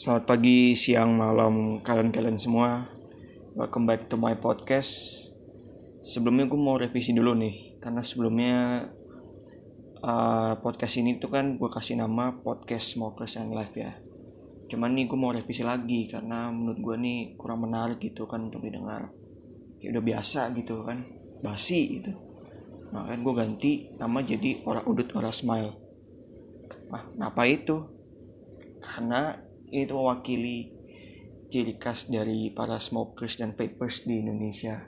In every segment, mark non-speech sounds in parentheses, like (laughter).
Selamat pagi, siang, malam kalian-kalian semua. Welcome back to my podcast. Sebelumnya gue mau revisi dulu nih, karena sebelumnya uh, podcast ini tuh kan gue kasih nama podcast Smokers and Life ya. Cuman nih gue mau revisi lagi karena menurut gue nih kurang menarik gitu kan untuk didengar. Ya udah biasa gitu kan, basi gitu. Makanya gue ganti nama jadi Ora Udut Ora Smile. Nah, kenapa itu? Karena itu mewakili ciri khas dari para smokers dan vapers di Indonesia.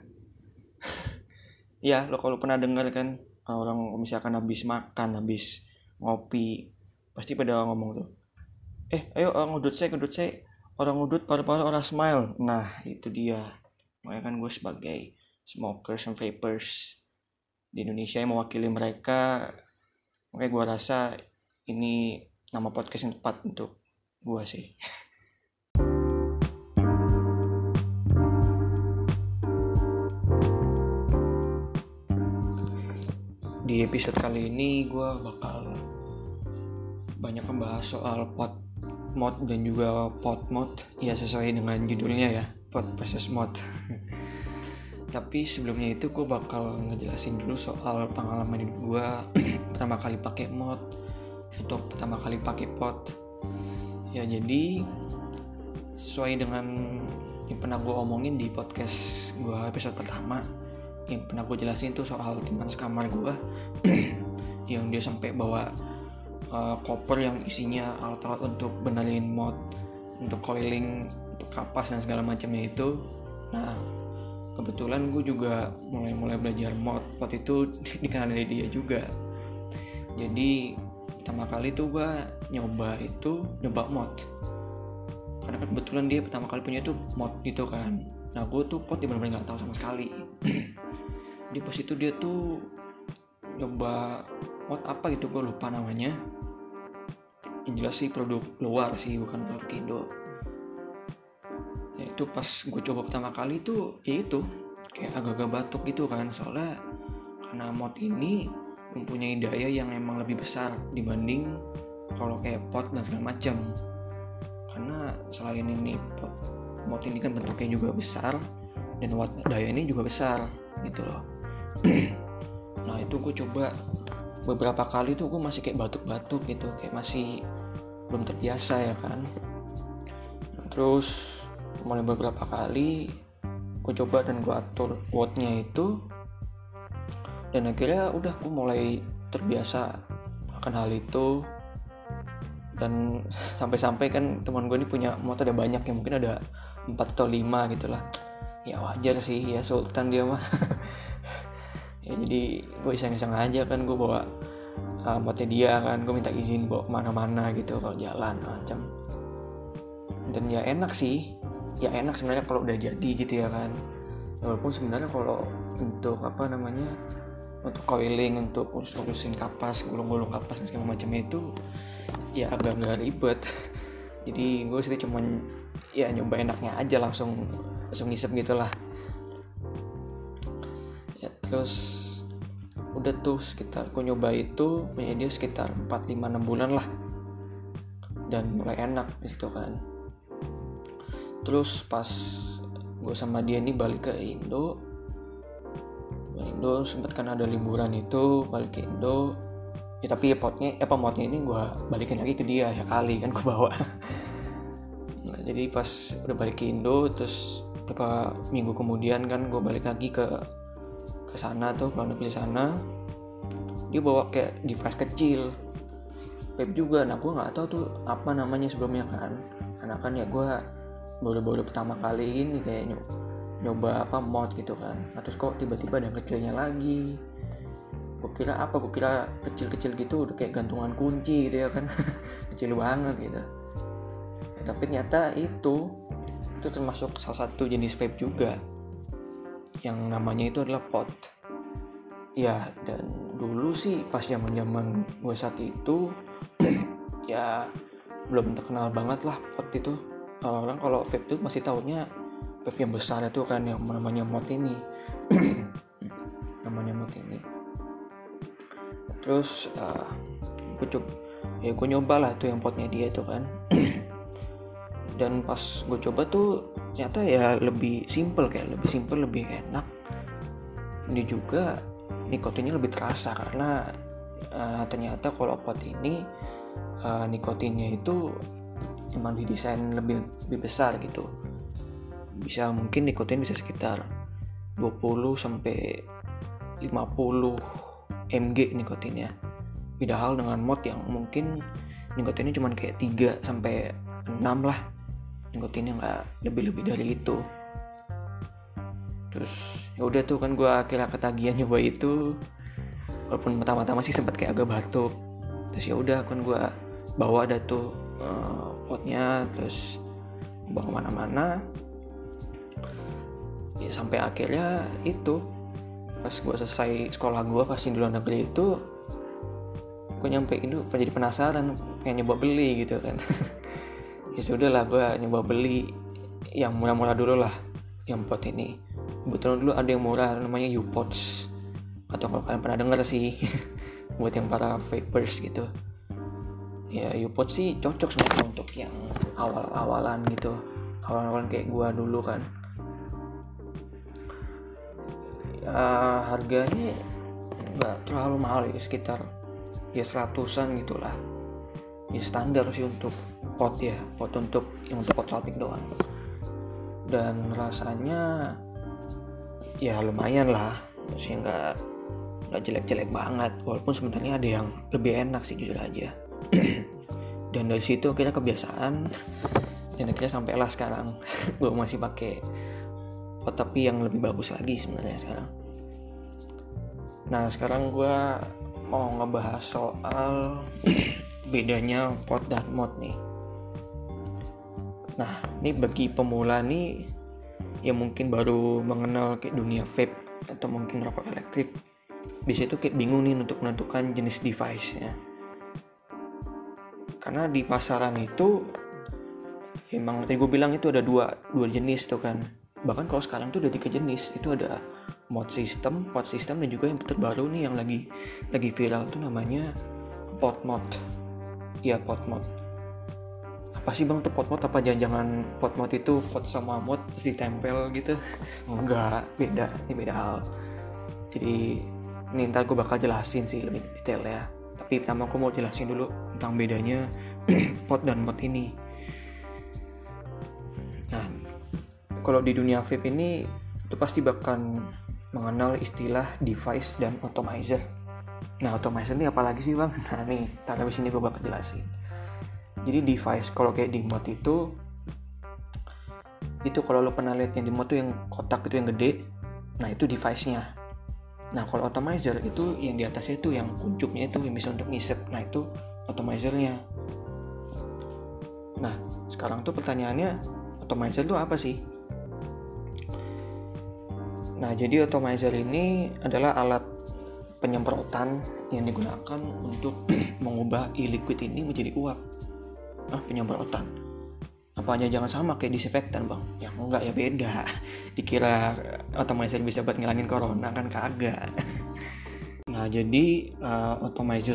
(laughs) ya, lo kalau pernah dengar kan orang misalkan habis makan, habis ngopi, pasti pada ngomong tuh, eh ayo orang udut saya, udut saya, orang udut paru-paru orang smile. Nah itu dia. Makanya kan gue sebagai smokers and vapers di Indonesia yang mewakili mereka, makanya gue rasa ini nama podcast yang tepat untuk gua sih. Di episode kali ini gua bakal banyak membahas soal pot mod dan juga pot mod. Ya sesuai dengan judulnya ya pot versus mod. (laughs) Tapi sebelumnya itu gue bakal ngejelasin dulu soal pengalaman hidup gue (clears throat) pertama kali pakai mod atau pertama kali pakai pot ya jadi sesuai dengan yang pernah gue omongin di podcast gue episode pertama yang pernah gue jelasin tuh soal teman sekamar gue (clears throat) yang dia sampai bawa uh, koper yang isinya alat-alat untuk benerin mod untuk coiling untuk kapas dan segala macamnya itu. Nah kebetulan gue juga mulai-mulai belajar mod mod itu (laughs) dikenal dari dia juga. Jadi pertama kali tuh gue nyoba itu nyoba mod. Karena kan kebetulan dia pertama kali punya itu mod gitu kan. Nah gue tuh pot dia benar-benar nggak tahu sama sekali. (clears throat) Di pas itu dia tuh nyoba mod apa gitu gue lupa namanya. Yang jelas sih produk luar sih bukan produk Indo. Ya itu pas gue coba pertama kali tuh ya itu kayak agak-agak batuk gitu kan. Soalnya karena mod ini mempunyai daya yang emang lebih besar dibanding kalau kayak pot dan segala macam karena selain ini pot mod ini kan bentuknya juga besar dan watt daya ini juga besar gitu loh. (clears throat) Nah itu gue coba beberapa kali tuh gue masih kayak batuk-batuk gitu kayak masih belum terbiasa ya kan? Terus mulai beberapa kali gue coba dan gue atur wattnya itu dan akhirnya udah gue mulai terbiasa akan hal itu. Dan sampai-sampai kan teman gue ini punya motor ada banyak yang mungkin ada 4 atau 5 gitu lah. Ya wajar sih ya sultan dia mah. (laughs) Ya jadi gue iseng-iseng aja kan gue bawa uh, motornya dia kan. Gue minta izin bawa ke mana-mana gitu kalau jalan macam. Dan ya enak sih. Ya enak sebenarnya kalau udah jadi gitu ya kan. Walaupun sebenarnya kalau untuk apa namanya untuk coiling untuk urus-urusin kapas gulung-gulung kapas dan segala macam itu ya agak nggak ribet. Jadi gue sih cuman ya nyoba enaknya aja langsung langsung ngisep gitulah. Ya terus udah tuh sekitar gue nyoba itu punya dia sekitar 4 5 6 bulan lah. Dan mulai enak di situ kan. Terus pas gue sama dia ini balik ke Indo Indo sempet kan ada liburan itu balik ke Indo. Ya tapi ya potnya apa modnya ini gue balikin lagi ke dia ya kali kan gue bawa. (laughs) Nah, jadi pas udah balik ke Indo terus beberapa minggu kemudian kan gue balik lagi ke ke sana tuh ke negeri sana. Dia bawa kayak device kecil vape juga. Nah gue nggak tahu tuh apa namanya sebelumnya kan. Karena kan ya gue baru-baru pertama kali ini kayak nyoba apa mod gitu kan. Nah, terus kok tiba-tiba ada kecilnya lagi. Gue kira apa gue kira kecil-kecil gitu udah kayak gantungan kunci gitu ya kan. (laughs) Kecil banget gitu. Ya, tapi ternyata itu itu termasuk salah satu jenis vape juga. Yang namanya itu adalah pot. Ya dan dulu sih pas zaman zaman gue saat itu (clears throat) ya belum terkenal banget lah pot itu. Orang-orang kalau vape itu masih tahunya vape yang besar itu kan yang namanya mod ini. (clears throat) Namanya mod ini. Terus uh, gue coba ya gue nyoba lah tuh yang potnya dia itu kan. (clears throat) Dan pas gue coba tuh ternyata ya lebih simple kayak lebih simple lebih enak. Ini juga nikotinnya lebih terasa karena uh, ternyata kalau pot ini uh, nikotinnya itu emang didesain lebih lebih besar gitu bisa mungkin nikotin bisa sekitar 20 sampai 50 mg nikotinnya beda hal dengan mod yang mungkin nikotinnya cuma kayak 3 sampai 6 lah. Nikotinnya nggak lebih-lebih dari itu. Terus ya udah tuh kan gue akhirnya ketagihan nyoba itu. Walaupun pertama-tama sih sempat kayak agak batuk. Terus ya udah kan gue bawa ada tuh uh, potnya terus bawa ke mana-mana ya sampai akhirnya itu pas gue selesai sekolah gue pasti di luar negeri itu gue nyampe itu jadi penasaran pengen nyoba beli gitu kan. (laughs) Ya sudah lah gue nyoba beli yang murah-murah dulu lah yang pot ini. Kebetulan dulu ada yang murah namanya U-Pots. Atau kalau kalian pernah dengar sih (laughs) buat yang para vapers gitu. Ya U-Pots sih cocok sebenarnya untuk yang awal-awalan gitu. Awal-awalan kayak gua dulu kan ya, harganya nggak terlalu mahal ya sekitar ya seratusan gitulah. Ya standar sih untuk pot ya pot untuk yang untuk pot salting doang. Dan rasanya ya lumayan lah maksudnya nggak nggak jelek-jelek banget. Walaupun sebenarnya ada yang lebih enak sih jujur aja. (clears throat) Dan dari situ akhirnya kebiasaan. Dan akhirnya sampailah sekarang. (laughs) Gue masih pakai pot tapi yang lebih bagus lagi sebenarnya sekarang. Nah sekarang gue mau ngebahas soal (clears throat) bedanya pot dan mod nih. Nah ini bagi pemula nih yang mungkin baru mengenal kayak dunia vape atau mungkin rokok elektrik bisa itu kayak bingung nih untuk menentukan jenis device nya karena di pasaran itu emang tadi gue bilang itu ada dua dua jenis tuh kan bahkan kalau sekarang tuh ada tiga jenis. Itu ada mod system, pot system dan juga yang terbaru nih yang lagi lagi viral tuh namanya pot mod. Iya pot mod. Apa sih bang tuh pot mod? Apa jangan-jangan pot mod itu pot sama mod terus ditempel gitu? Enggak. Beda ini beda hal. Jadi ini ntar gue bakal jelasin sih lebih detail ya tapi pertama aku mau jelasin dulu tentang bedanya (clears throat) pot dan mod ini kalau di dunia vape ini itu pasti bakal mengenal istilah device dan automizer nah automizer ini apalagi sih bang? Nah nih tak habis ini gue bakal jelasin. Jadi device kalau kayak di mod itu itu kalau lo pernah lihat yang di mod tuh yang kotak itu yang gede nah itu device nya nah kalau atomizer itu yang di atasnya itu yang kuncupnya itu yang bisa untuk ngisep nah itu atomizernya nah sekarang tuh pertanyaannya atomizer itu apa sih nah jadi atomizer ini adalah alat penyemprotan yang digunakan untuk (clears throat) mengubah e-liquid ini menjadi uap. Ah penyemprotan apanya jangan sama kayak disinfektan bang? Ya enggak ya beda. (laughs) Dikira atomizer bisa buat ngilangin corona kan kagak. (laughs) Nah jadi uh,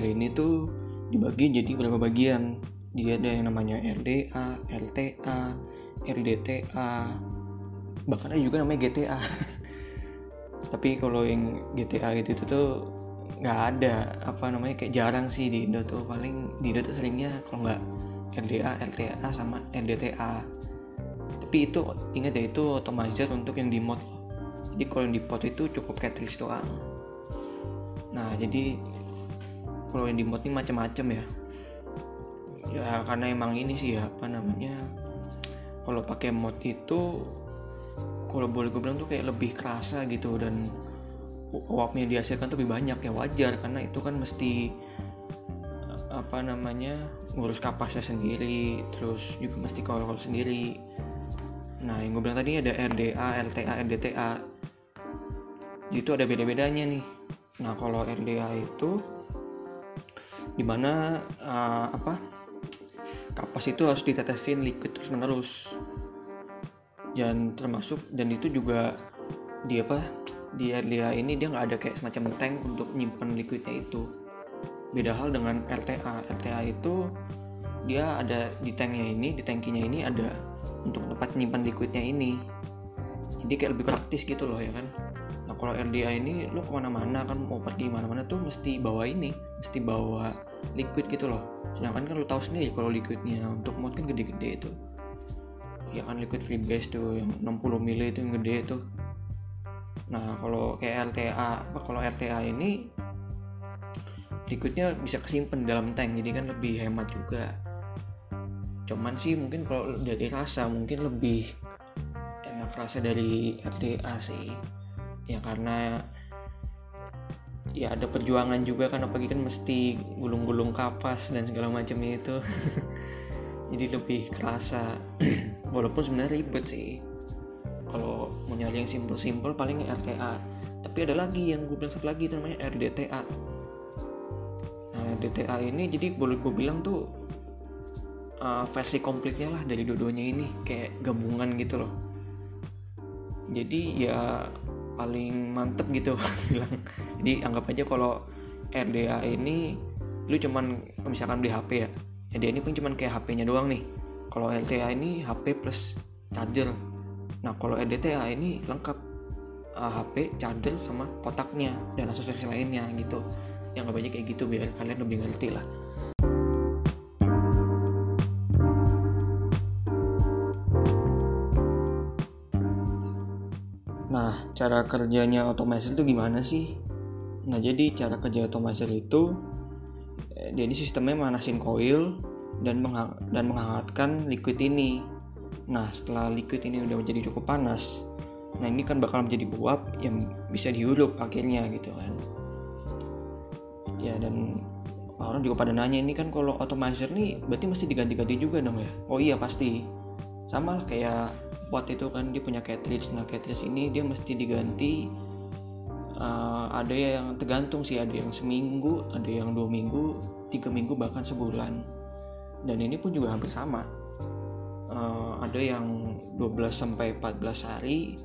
ini tuh dibagi jadi beberapa bagian. Dia ada yang namanya RDA, LTA, RDTA, bahkan ada juga namanya GTA. (laughs) Tapi kalau yang GTA gitu itu tuh nggak ada. Apa namanya kayak jarang sih di Indo tuh. Paling di Indo tuh seringnya kalau nggak RDA, LTA sama RDTA tapi itu ingat ya itu atomizer untuk yang di mod. Jadi kalau yang di pot itu cukup cartridge doang. Nah jadi kalau yang di mod ini macam-macam ya. Ya karena emang ini sih ya apa namanya kalau pakai mod itu kalau boleh gue bilang tuh kayak lebih kerasa gitu dan uapnya dihasilkan tuh lebih banyak. Ya wajar karena itu kan mesti apa namanya ngurus kapasnya sendiri terus juga mesti kontrol sendiri. Nah yang gue bilang tadi ada RDA, LTA, RDTA itu ada beda-bedanya nih. Nah kalau RDA itu di mana uh, apa kapas itu harus ditetesin liquid terus menerus dan termasuk dan itu juga di apa di RDA ini dia nggak ada kayak semacam tank untuk nyimpen liquidnya itu. Beda hal dengan LTA LTA itu dia ada di tanknya ini di tankinya ini ada untuk tempat nyimpan liquidnya ini. Jadi kayak lebih praktis gitu loh ya kan? Nah kalau RDA ini lo ke mana-mana kan mau pergi mana-mana tuh mesti bawa ini mesti bawa liquid gitu loh. Sedangkan kan lo tahu sendiri kalau liquidnya untuk mod kan gede-gede itu ya kan liquid freebase tuh yang 60 ml itu yang gede tuh. Nah kalau kayak LTA kalau LTA ini liquidnya bisa kesimpan dalam tank jadi kan lebih hemat juga. Cuman sih mungkin kalau dari rasa mungkin lebih enak rasa dari RTA sih. Ya karena ya ada perjuangan juga kan apalagi kan mesti gulung-gulung kapas dan segala macam itu. (laughs) Jadi lebih kerasa (clears throat) walaupun sebenarnya ribet sih. Kalau mau nyari yang simple-simple paling RTA tapi ada lagi yang gue bilang lagi namanya RDTA nah RDTA ini jadi boleh gue bilang tuh uh, versi komplitnya lah dari dua-duanya ini. Kayak gabungan gitu loh. Jadi ya paling mantep gitu (laughs) bilang. Jadi anggap aja kalau RDA ini lu cuman misalkan di HP ya. RDA ini pun cuman kayak HP-nya doang nih kalau LTA ini HP plus charger. Nah kalau RDTA ini lengkap. Uh, eh, HP charger sama kotaknya dan aksesoris lainnya gitu. Yang nggak banyak kayak gitu biar kalian lebih ngerti lah. Nah, cara kerjanya otomizer itu gimana sih? Nah, jadi cara kerja otomizer itu eh, dia ini sistemnya manasin coil dan menghang dan menghangatkan liquid ini. Nah, setelah liquid ini udah menjadi cukup panas, nah ini kan bakal menjadi uap yang bisa dihirup akhirnya gitu kan. Ya dan orang juga pada nanya ini kan kalau otomizer nih berarti mesti diganti-ganti juga dong ya? Oh iya pasti. Sama lah kayak pot itu kan dia punya cartridge nah cartridge ini dia mesti diganti uh, ada yang tergantung sih ada yang seminggu ada yang dua minggu tiga minggu bahkan sebulan dan ini pun juga hampir sama. Uh, ada yang 12 sampai 14 hari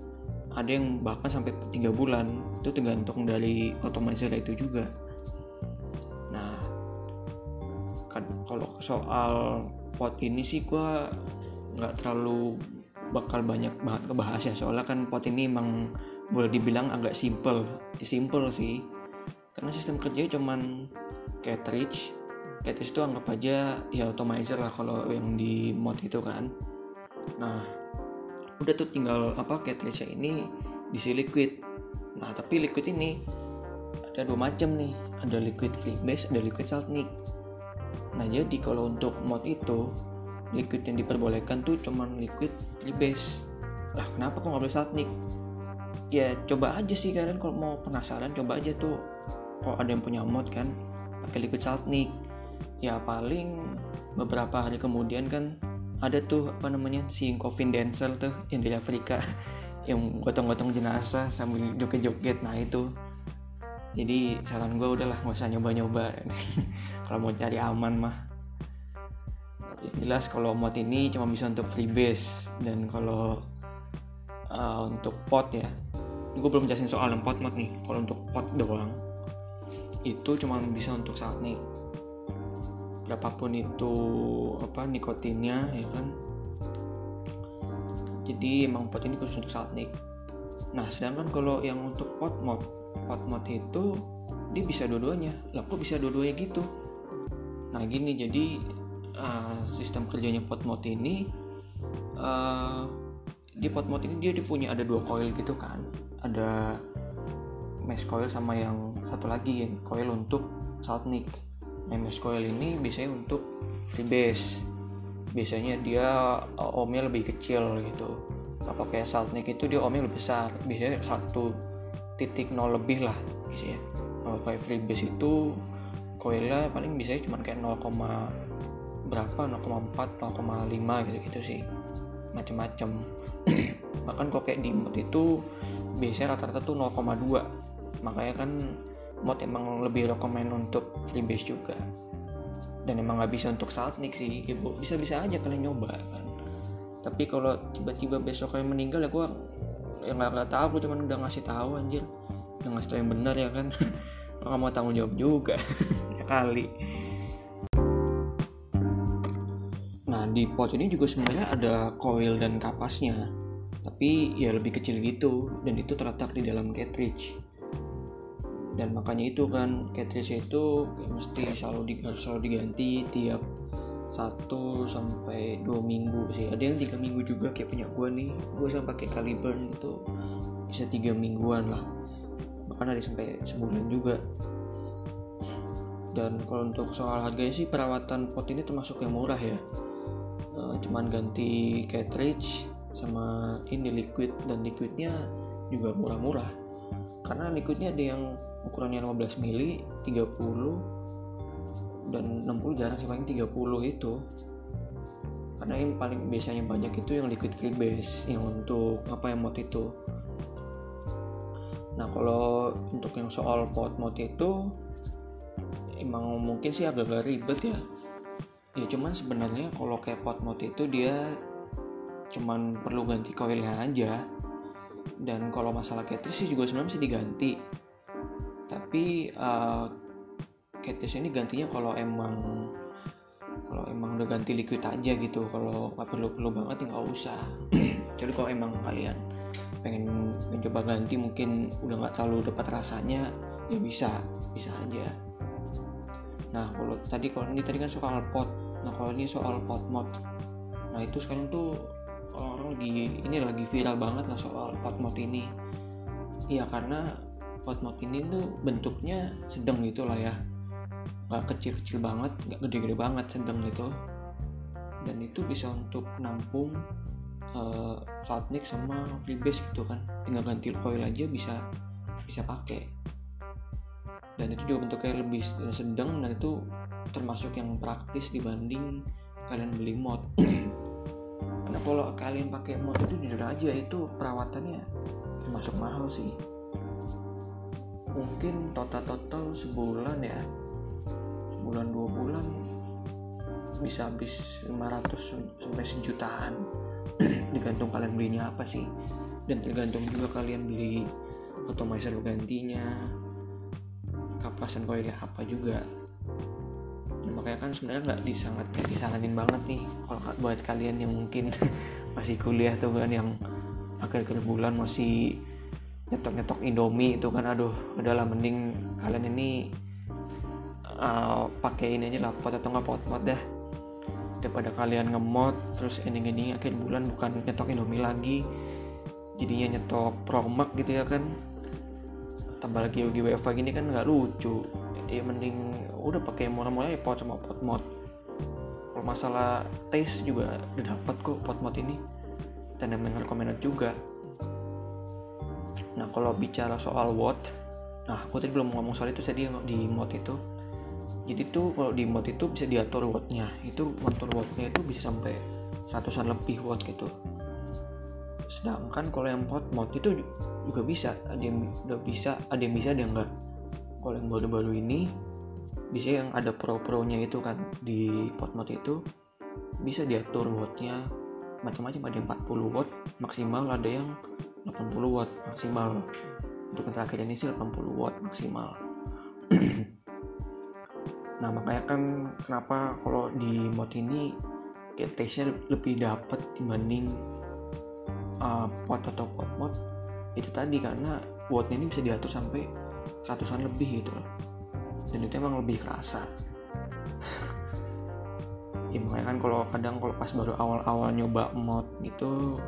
ada yang bahkan sampai tiga bulan. Itu tergantung dari otomizer itu juga. Nah kalau soal pot ini sih gue nggak terlalu bakal banyak banget kebahas ya. Soalnya kan pot ini emang boleh dibilang agak simple simple sih. Karena sistem kerjanya cuman cartridge cartridge itu anggap aja ya atomizer lah kalau yang di mod itu kan. Nah udah tuh tinggal apa cartridge ini diisi liquid nah tapi liquid ini ada dua macam nih. Ada liquid free base ada liquid saltnik nah jadi kalau untuk mod itu liquid yang diperbolehkan tuh cuman liquid base. Lah kenapa kok nggak boleh satnik ya coba aja sih kalian kalau mau penasaran coba aja tuh. Kalau ada yang punya mod kan pakai liquid saltnik ya paling beberapa hari kemudian kan ada tuh apa namanya si coffin dancer tuh yang dari Afrika (laughs) yang gotong-gotong jenazah sambil joget-joget nah itu. Jadi saran gue udahlah nggak usah nyoba-nyoba. (laughs) Kalau mau cari aman mah. Yang jelas kalau mod ini cuma bisa untuk freebase dan kalau uh, untuk pot ya gue belum jelasin soal pot mod nih. Kalau untuk pot doang itu cuma bisa untuk saat nih berapapun itu apa nikotinnya ya kan? Jadi emang pot ini khusus untuk saat nih nah sedangkan kalau yang untuk pot mod pot mod itu dia bisa dua-duanya. Lah kok bisa dua-duanya gitu? Nah gini jadi uh, sistem kerjanya pot mode ini uh, di pot mode ini dia punya ada dua coil gitu kan? Ada mesh coil sama yang satu lagi yang coil untuk saltnik mesh coil ini biasanya untuk freebase biasanya dia uh, ohmnya lebih kecil gitu. Kalau kayak saltnik itu dia ohmnya lebih besar. Biasanya satu titik nol lebih lah biasanya. Kalau kayak freebase itu coilnya paling biasanya cuma kayak 0, berapa 0,4 0,5 gitu gitu sih. Macem-macem. (clears throat) Bahkan kok kayak di mod itu biasanya rata-rata tuh 0,2 makanya kan mod emang lebih rekomend untuk freebase juga. Dan emang nggak bisa untuk saltnik sih ya bisa-bisa aja kalian nyoba kan. Tapi kalau tiba-tiba besok kalian meninggal ya gue ya nggak nggak tahu gue cuma udah ngasih tahu anjir. Udah ngasih tahu yang benar ya kan. (laughs) Nggak mau tanggung jawab juga. (laughs) Ya kali. Di pot ini juga sebenarnya ada coil dan kapasnya. Tapi ya lebih kecil gitu dan itu terletak di dalam cartridge dan makanya itu kan cartridge itu mesti selalu di, harus selalu diganti tiap satu sampai dua minggu sih. Ada yang tiga minggu juga kayak punya gue nih. Gue sama pakai Caliburn itu bisa tiga mingguan lah. Bahkan ada sampai sebulan juga. Dan kalau untuk soal harganya sih perawatan pot ini termasuk yang murah ya. E, cuman ganti cartridge sama ini liquid. Dan liquidnya juga murah-murah. Karena liquidnya ada yang ukurannya 15 mili 30 dan 60 jarang sih paling 30 itu. Karena yang paling biasanya banyak itu yang liquid free base yang untuk apa yang mod itu. Nah kalau untuk yang soal pot mod itu emang mungkin sih agak-agak ribet ya. Ya cuman sebenarnya kalau kayak pot mod itu dia cuman perlu ganti coilnya aja. Dan kalau masalah cartridge sih juga sebenarnya bisa diganti tapi uh, ini gantinya kalau emang kalau emang udah ganti liquid aja gitu. Kalau nggak perlu perlu banget ya nggak usah. (clears throat) Jadi kalau emang kalian pengen mencoba ganti mungkin udah nggak terlalu dapat rasanya ya bisa bisa aja. Nah kalau tadi kalau ini tadi kan soal pot. Nah kalau ini soal pot mod. Nah itu sekarang tuh orang lagi ini lagi viral banget lah soal pot mod ini. Iya karena mod ini tuh bentuknya sedang gitu lah ya. Nggak kecil-kecil banget nggak gede-gede banget sedang gitu. Dan itu bisa untuk nampung uh, Saltnik sama freebase gitu kan. Tinggal ganti coil aja bisa bisa pakai. Dan itu juga bentuknya lebih sedang dan itu termasuk yang praktis dibanding kalian beli mod. (clears throat) Karena kalau kalian pakai mod itu jujur aja itu perawatannya termasuk mahal sih mungkin total-total sebulan ya. Sebulan dua bulan. Bisa habis 500 sampai sejutaan. (clears throat) Digantung kalian belinya apa sih. Dan tergantung juga kalian beli otomizer gantinya kapasan koilnya apa juga. Nah, makanya kan sebenarnya nggak disangat disaranin banget nih. Kalau buat kalian yang mungkin (laughs) masih kuliah tuh kan yang akhir-akhir bulan masih nyetok-nyetok Indomie itu kan aduh udahlah mending kalian ini uh, pakai ini aja lah pot atau nggak pot pot dah. Daripada kalian ngemot terus ending-ending akhir bulan bukan nyetok Indomie lagi jadinya nyetok Promax gitu ya kan. Tambah lagi Yogi WFA gini kan nggak lucu. Jadi mending udah pakai murah-murah ya pot sama pot mod kalau masalah taste juga udah dapat kok pot mod ini. Dan yang recommended juga nah kalau bicara soal watt nah aku tadi belum ngomong soal itu tadi di mod itu. Jadi tuh kalau di mod itu bisa diatur wattnya itu motor wattnya itu bisa sampai ratusan lebih watt gitu. Sedangkan kalau yang pot mod itu juga bisa. Ada yang udah bisa ada yang bisa ada yang enggak. Kalau yang baru-baru ini bisa yang ada pro-pronya itu kan di pot mod itu bisa diatur wattnya macam-macam ada yang 40 watt maksimal ada yang 80 watt maksimal. Untuk yang terakhir ini sih 80 watt maksimal. (clears throat) Nah makanya kan kenapa kalau di mod ini kayak taste nya lebih dapat dibanding uh, pot atau pot mod. Itu tadi karena wattnya ini bisa diatur sampai ratusan lebih gitu loh. Dan itu emang lebih kerasa. (laughs) Ya makanya kan kalau kadang kalau pas baru awal-awal nyoba mod gitu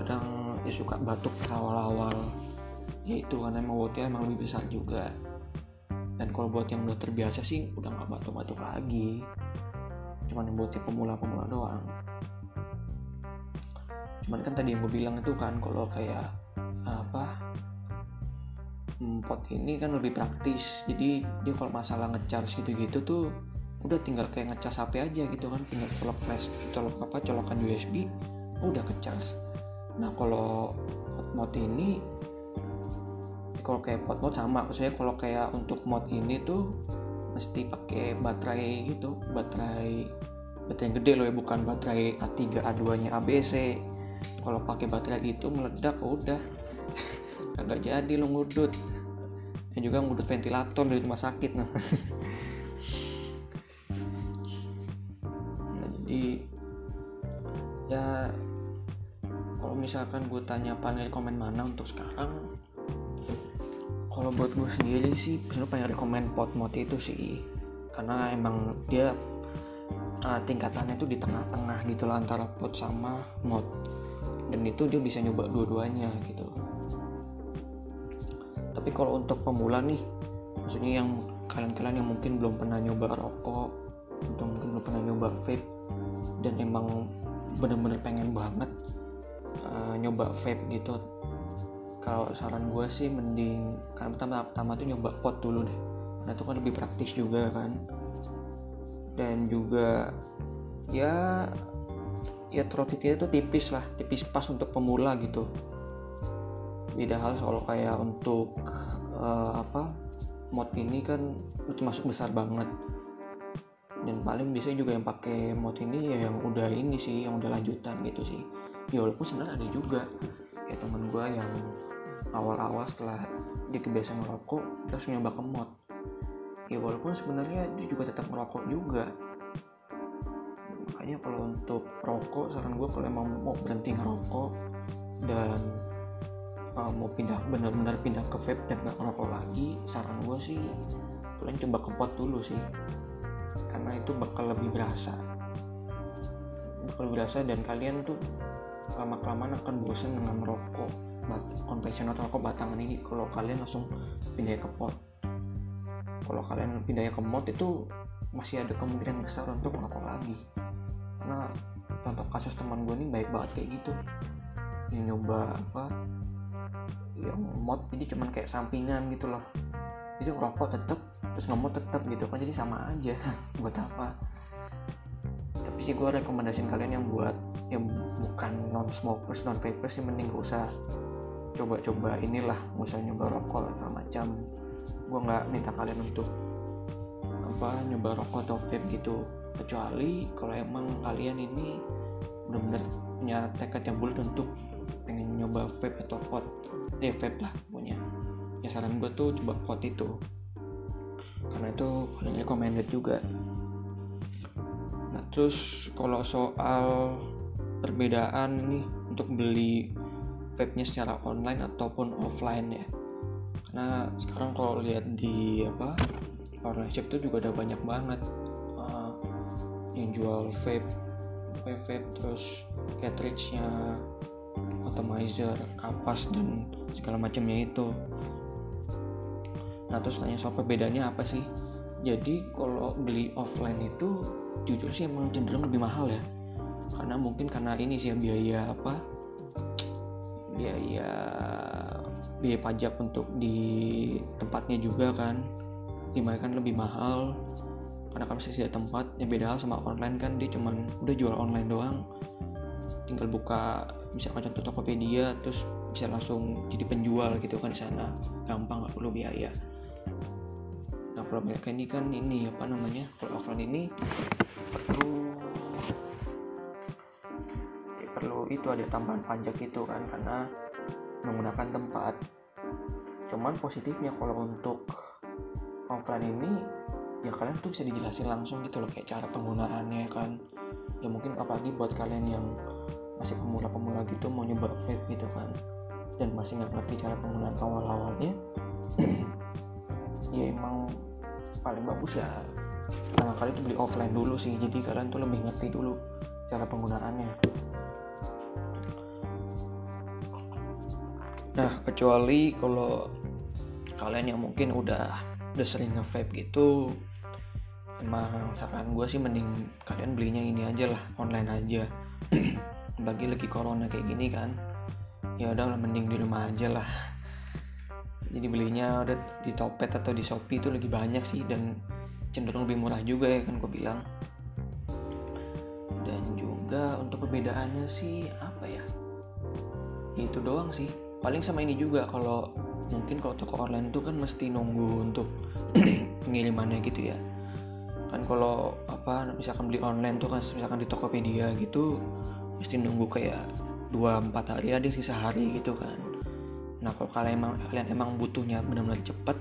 kadang ya suka batuk awal-awal. Ya itu karena emang wattnya emang lebih besar juga. Dan kalau buat yang udah terbiasa sih udah nggak batuk-batuk lagi. Cuman yang buat pemula-pemula doang. Cuman kan tadi yang gue bilang itu kan kalau kayak apa hmm, pot ini kan lebih praktis. Jadi dia kalau masalah ngecharge gitu-gitu tuh udah tinggal kayak ngecas HP aja gitu kan. Tinggal colok flash colok apa colokan USB udah ngecas nah kalau pot mod ini kalau kayak pot mod sama. Maksudnya kalau kayak untuk mod ini tuh mesti pakai baterai gitu baterai baterai yang gede loh ya bukan baterai A3 A2 nya ABC kalau pakai baterai itu meledak udah. (laughs) Agak jadi lo ngudut. Yang juga ngudut ventilator dari rumah sakit nah, nah. (laughs) Jadi ya kalau misalkan gue tanya paling rekomend mana untuk sekarang kalau buat gue sendiri sih sebenarnya paling rekomend pot mod itu sih. Karena emang dia uh, tingkatannya itu di tengah-tengah gitu lah antara pot sama mod. Dan itu dia bisa nyoba dua-duanya gitu. Tapi kalau untuk pemula nih maksudnya yang kalian-kalian yang mungkin belum pernah nyoba rokok atau mungkin belum pernah nyoba vape dan emang bener-bener pengen banget uh, nyoba vape gitu. Kalau saran gue sih mending kan pertama pertama tuh nyoba pot dulu deh. Nah itu kan lebih praktis juga kan. Dan juga ya ya trotitia itu tipis lah tipis pas untuk pemula gitu. Beda hal soal kayak untuk uh, apa mod ini kan itu masuk besar banget. Dan paling biasanya juga yang pakai mod ini ya yang udah ini sih yang udah lanjutan gitu sih ya walaupun sebenarnya ada juga ya temen gue yang awal-awal setelah dia kebiasaan ngerokok terus nyoba ke mod. Ya walaupun sebenarnya dia juga tetap ngerokok juga. Makanya kalau untuk rokok saran gue kalau emang mau berhenti ngerokok dan uh, mau pindah benar-benar pindah ke vape dan nggak ngerokok lagi saran gue sih kalian coba ke pot dulu sih. Karena itu bakal lebih berasa. Bakal berasa dan kalian tuh lama kelamaan akan bosan dengan merokok. Konvensional atau rokok batangan ini kalau kalian langsung pindah ke pot. Kalau kalian pindah ke mod itu masih ada kemungkinan besar untuk merokok lagi. Karena contoh kasus teman gue ini baik banget kayak gitu. Yang nyoba apa yang mod jadi cuman kayak sampingan gitu loh. Itu rokok tetep terus ngemot tetep gitu kan jadi sama aja. (laughs) Buat apa sih gue rekomendasiin kalian yang buat yang bukan non smokers non vapers sih mending gak usah coba-coba inilah gak usah nyoba rokok atau macam. Gue nggak minta kalian untuk apa nyoba rokok atau vape gitu. Kecuali kalau emang kalian ini benar-benar punya tekad yang bulat untuk pengen nyoba vape atau pot. Ya vape lah punya ya saran gue tuh coba pot itu. Karena itu paling recommended juga nah terus kalau soal perbedaan ini untuk beli vape-nya secara online ataupun offline ya. Karena sekarang kalau lihat di apa online shop itu juga ada banyak banget. Uh, yang jual vape vape terus cartridge-nya atomizer kapas dan segala macamnya itu. Nah terus tanya soal perbedaannya apa sih jadi kalau beli offline itu jujur sih emang cenderung lebih mahal ya. Karena mungkin karena ini sih biaya apa? Biaya biaya pajak untuk di tempatnya juga kan. Di mana kan lebih mahal. Karena kan masih ada tempat yang beda hal sama online kan. Dia cuman udah jual online doang. Tinggal buka misalkan contoh Tokopedia terus bisa langsung jadi penjual gitu kan di sana. Gampang nggak perlu biaya kalau mereka ini kan ini apa namanya kalau offline ini perlu ya, perlu itu ada tambahan pajak itu kan karena menggunakan tempat. Cuman positifnya kalau untuk offline ini ya kalian tuh bisa dijelasin langsung gitu loh kayak cara penggunaannya kan. Ya mungkin apalagi buat kalian yang masih pemula-pemula gitu mau nyoba vape gitu kan. Dan masih nggak ngerti cara penggunaan awal-awalnya. (clears throat) Ya emang paling bagus ya pertama kali tuh beli offline dulu sih. Jadi kalian tuh lebih ngerti dulu cara penggunaannya. Nah kecuali kalau kalian yang mungkin udah udah sering nge-vape gitu emang saran gue sih mending kalian belinya ini aja lah online aja. (clears throat) Bagi lagi corona kayak gini kan ya udah mending di rumah aja lah jadi belinya udah di Topet atau di Shopee itu lagi banyak sih dan cenderung lebih murah juga ya kan gue bilang. Dan juga untuk perbedaannya sih apa ya? Itu doang sih. Paling sama ini juga kalau mungkin kalau toko online itu kan mesti nunggu untuk (clears throat) pengirimannya gitu ya. Kan kalau apa misalkan beli online tuh kan misalkan di Tokopedia gitu mesti nunggu kayak dua empat hari ada sisa hari gitu kan nah kalau kalian emang kalian emang butuhnya benar-benar cepet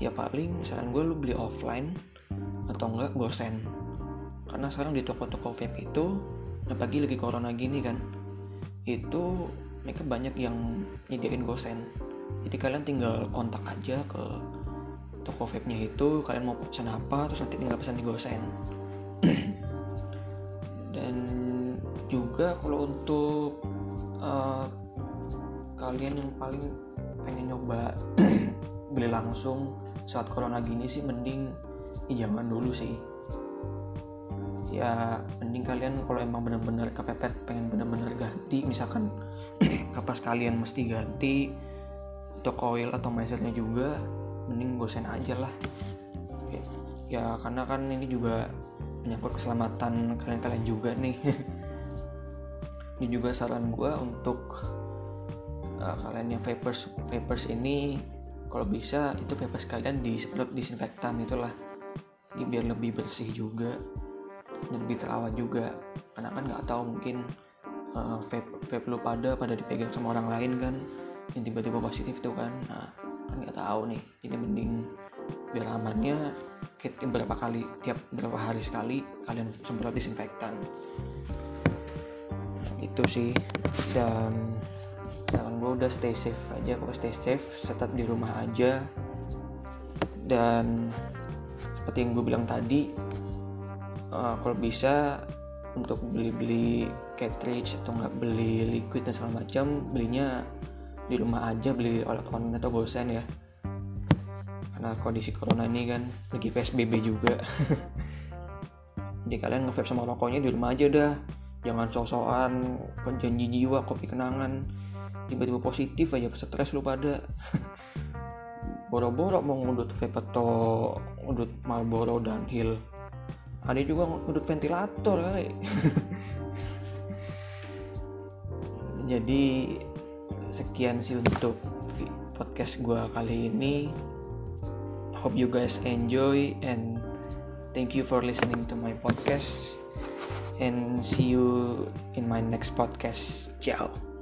ya paling misalkan gue lu beli offline atau enggak gosen. Karena sekarang di toko-toko vape itu apalagi lagi corona gini kan itu mereka banyak yang nyediain gosen. Jadi kalian tinggal kontak aja ke toko vape-nya itu kalian mau pesan apa terus nanti tinggal pesan di gosen. (clears throat) Dan juga kalau untuk uh, kalian yang paling pengen nyoba (clears throat) beli langsung saat corona gini sih mending jangan dulu sih. Ya mending kalian kalau emang bener-bener kepepet pengen bener-bener ganti misalkan (clears throat) kapas kalian mesti ganti untuk coil atau misernya juga mending gosen aja lah. Ya, ya karena kan ini juga menyangkut keselamatan kalian-kalian juga nih. (laughs) Ini juga saran gue untuk uh, kalian yang vapers vapers ini kalau bisa itu vapers kalian disemprot disinfektan itulah. Biar lebih bersih juga dan lebih terawat juga. Karena kan nggak tahu mungkin uh, vape vape lu pada pada dipegang sama orang lain kan yang tiba-tiba positif tuh kan. Nah kan nggak tahu nih. Jadi mending biar amannya tiap berapa kali tiap berapa hari sekali kalian semprot disinfektan. Itu sih. Dan saran gue udah stay safe aja. Kalau stay safe tetap di rumah aja. Dan seperti yang gue bilang tadi uh, kalau bisa untuk beli-beli cartridge atau nggak beli liquid dan segala macam belinya di rumah aja beli oleh online atau gosen ya. Karena kondisi corona ini kan lagi psbb juga. (laughs) Jadi kalian ngevape sama rokoknya di rumah aja dah. Jangan sosokan janji jiwa kopi kenangan tiba-tiba positif aja stres lu pada. Boro-boro mau ngudut vape atau ngudut Marlboro dan Hill. Ada juga ngudut ventilator kali (laughs) jadi sekian sih untuk podcast gue kali ini. Hope you guys enjoy and thank you for listening to my podcast. And see you in my next podcast. Ciao